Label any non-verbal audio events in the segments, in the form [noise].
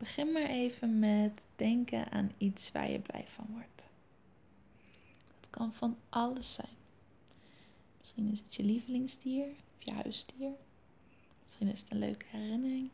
Begin maar even met denken aan iets waar je blij van wordt. Het kan van alles zijn. Misschien is het je lievelingsdier of je huisdier. Misschien is het een leuke herinnering.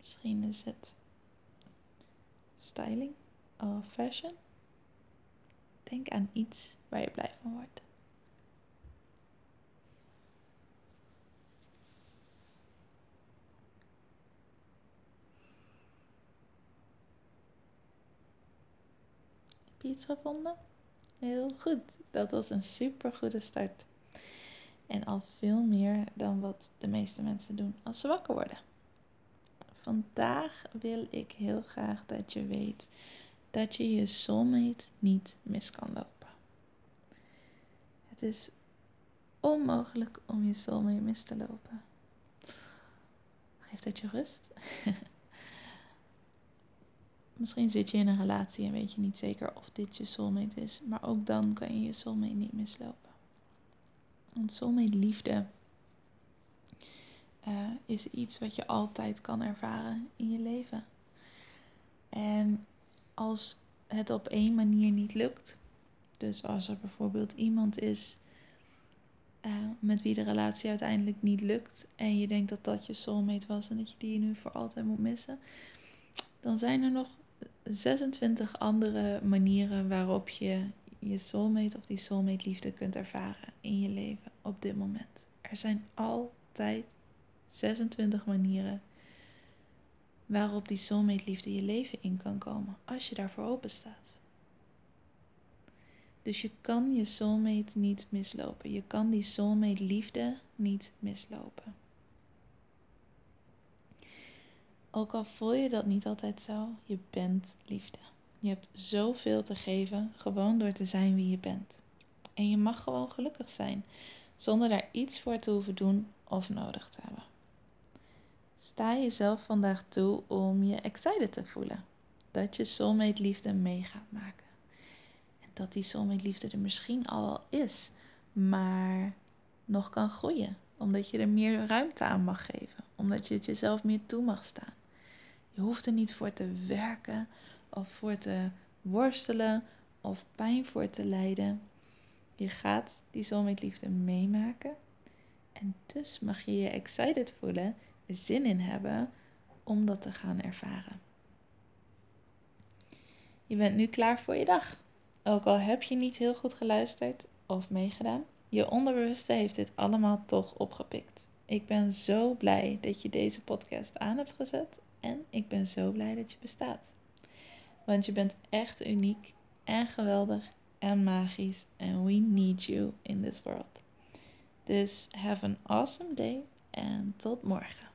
Misschien is het styling of fashion. Denk aan iets waar je blij van wordt. Heb je gevonden? Heel goed. Dat was een super goede start. En al veel meer dan wat de meeste mensen doen als ze wakker worden. Vandaag wil ik heel graag dat je weet dat je je soulmate niet mis kan lopen. Het is onmogelijk om je soulmate mis te lopen. Geeft dat je rust? [laughs] Misschien zit je in een relatie en weet je niet zeker of dit je soulmate is. Maar ook dan kan je je soulmate niet mislopen. Want soulmate liefde uh, is iets wat je altijd kan ervaren in je leven. En als het op één manier niet lukt. Dus als er bijvoorbeeld iemand is uh, met wie de relatie uiteindelijk niet lukt. En je denkt dat dat je soulmate was en dat je die nu voor altijd moet missen. Dan zijn er nog 26 andere manieren waarop je je soulmate of die soulmate liefde kunt ervaren in je leven op dit moment. Er zijn altijd 26 manieren waarop die soulmate liefde je leven in kan komen als je daarvoor open staat. Dus je kan je soulmate niet mislopen. Je kan die soulmate liefde niet mislopen. Ook al voel je dat niet altijd zo, je bent liefde. Je hebt zoveel te geven, gewoon door te zijn wie je bent. En je mag gewoon gelukkig zijn, zonder daar iets voor te hoeven doen of nodig te hebben. Sta jezelf vandaag toe om je excited te voelen. Dat je soulmate liefde mee gaat maken. En dat die soulmate liefde er misschien al is, maar nog kan groeien. Omdat je er meer ruimte aan mag geven. Omdat je het jezelf meer toe mag staan. Je hoeft er niet voor te werken of voor te worstelen of pijn voor te lijden. Je gaat die soulmate meemaken. En dus mag je je excited voelen, er zin in hebben om dat te gaan ervaren. Je bent nu klaar voor je dag. Ook al heb je niet heel goed geluisterd of meegedaan, je onderbewuste heeft dit allemaal toch opgepikt. Ik ben zo blij dat je deze podcast aan hebt gezet en ik ben zo blij dat je bestaat. Want je bent echt uniek en geweldig en magisch. En we need you in this world. Dus have an awesome day en tot morgen.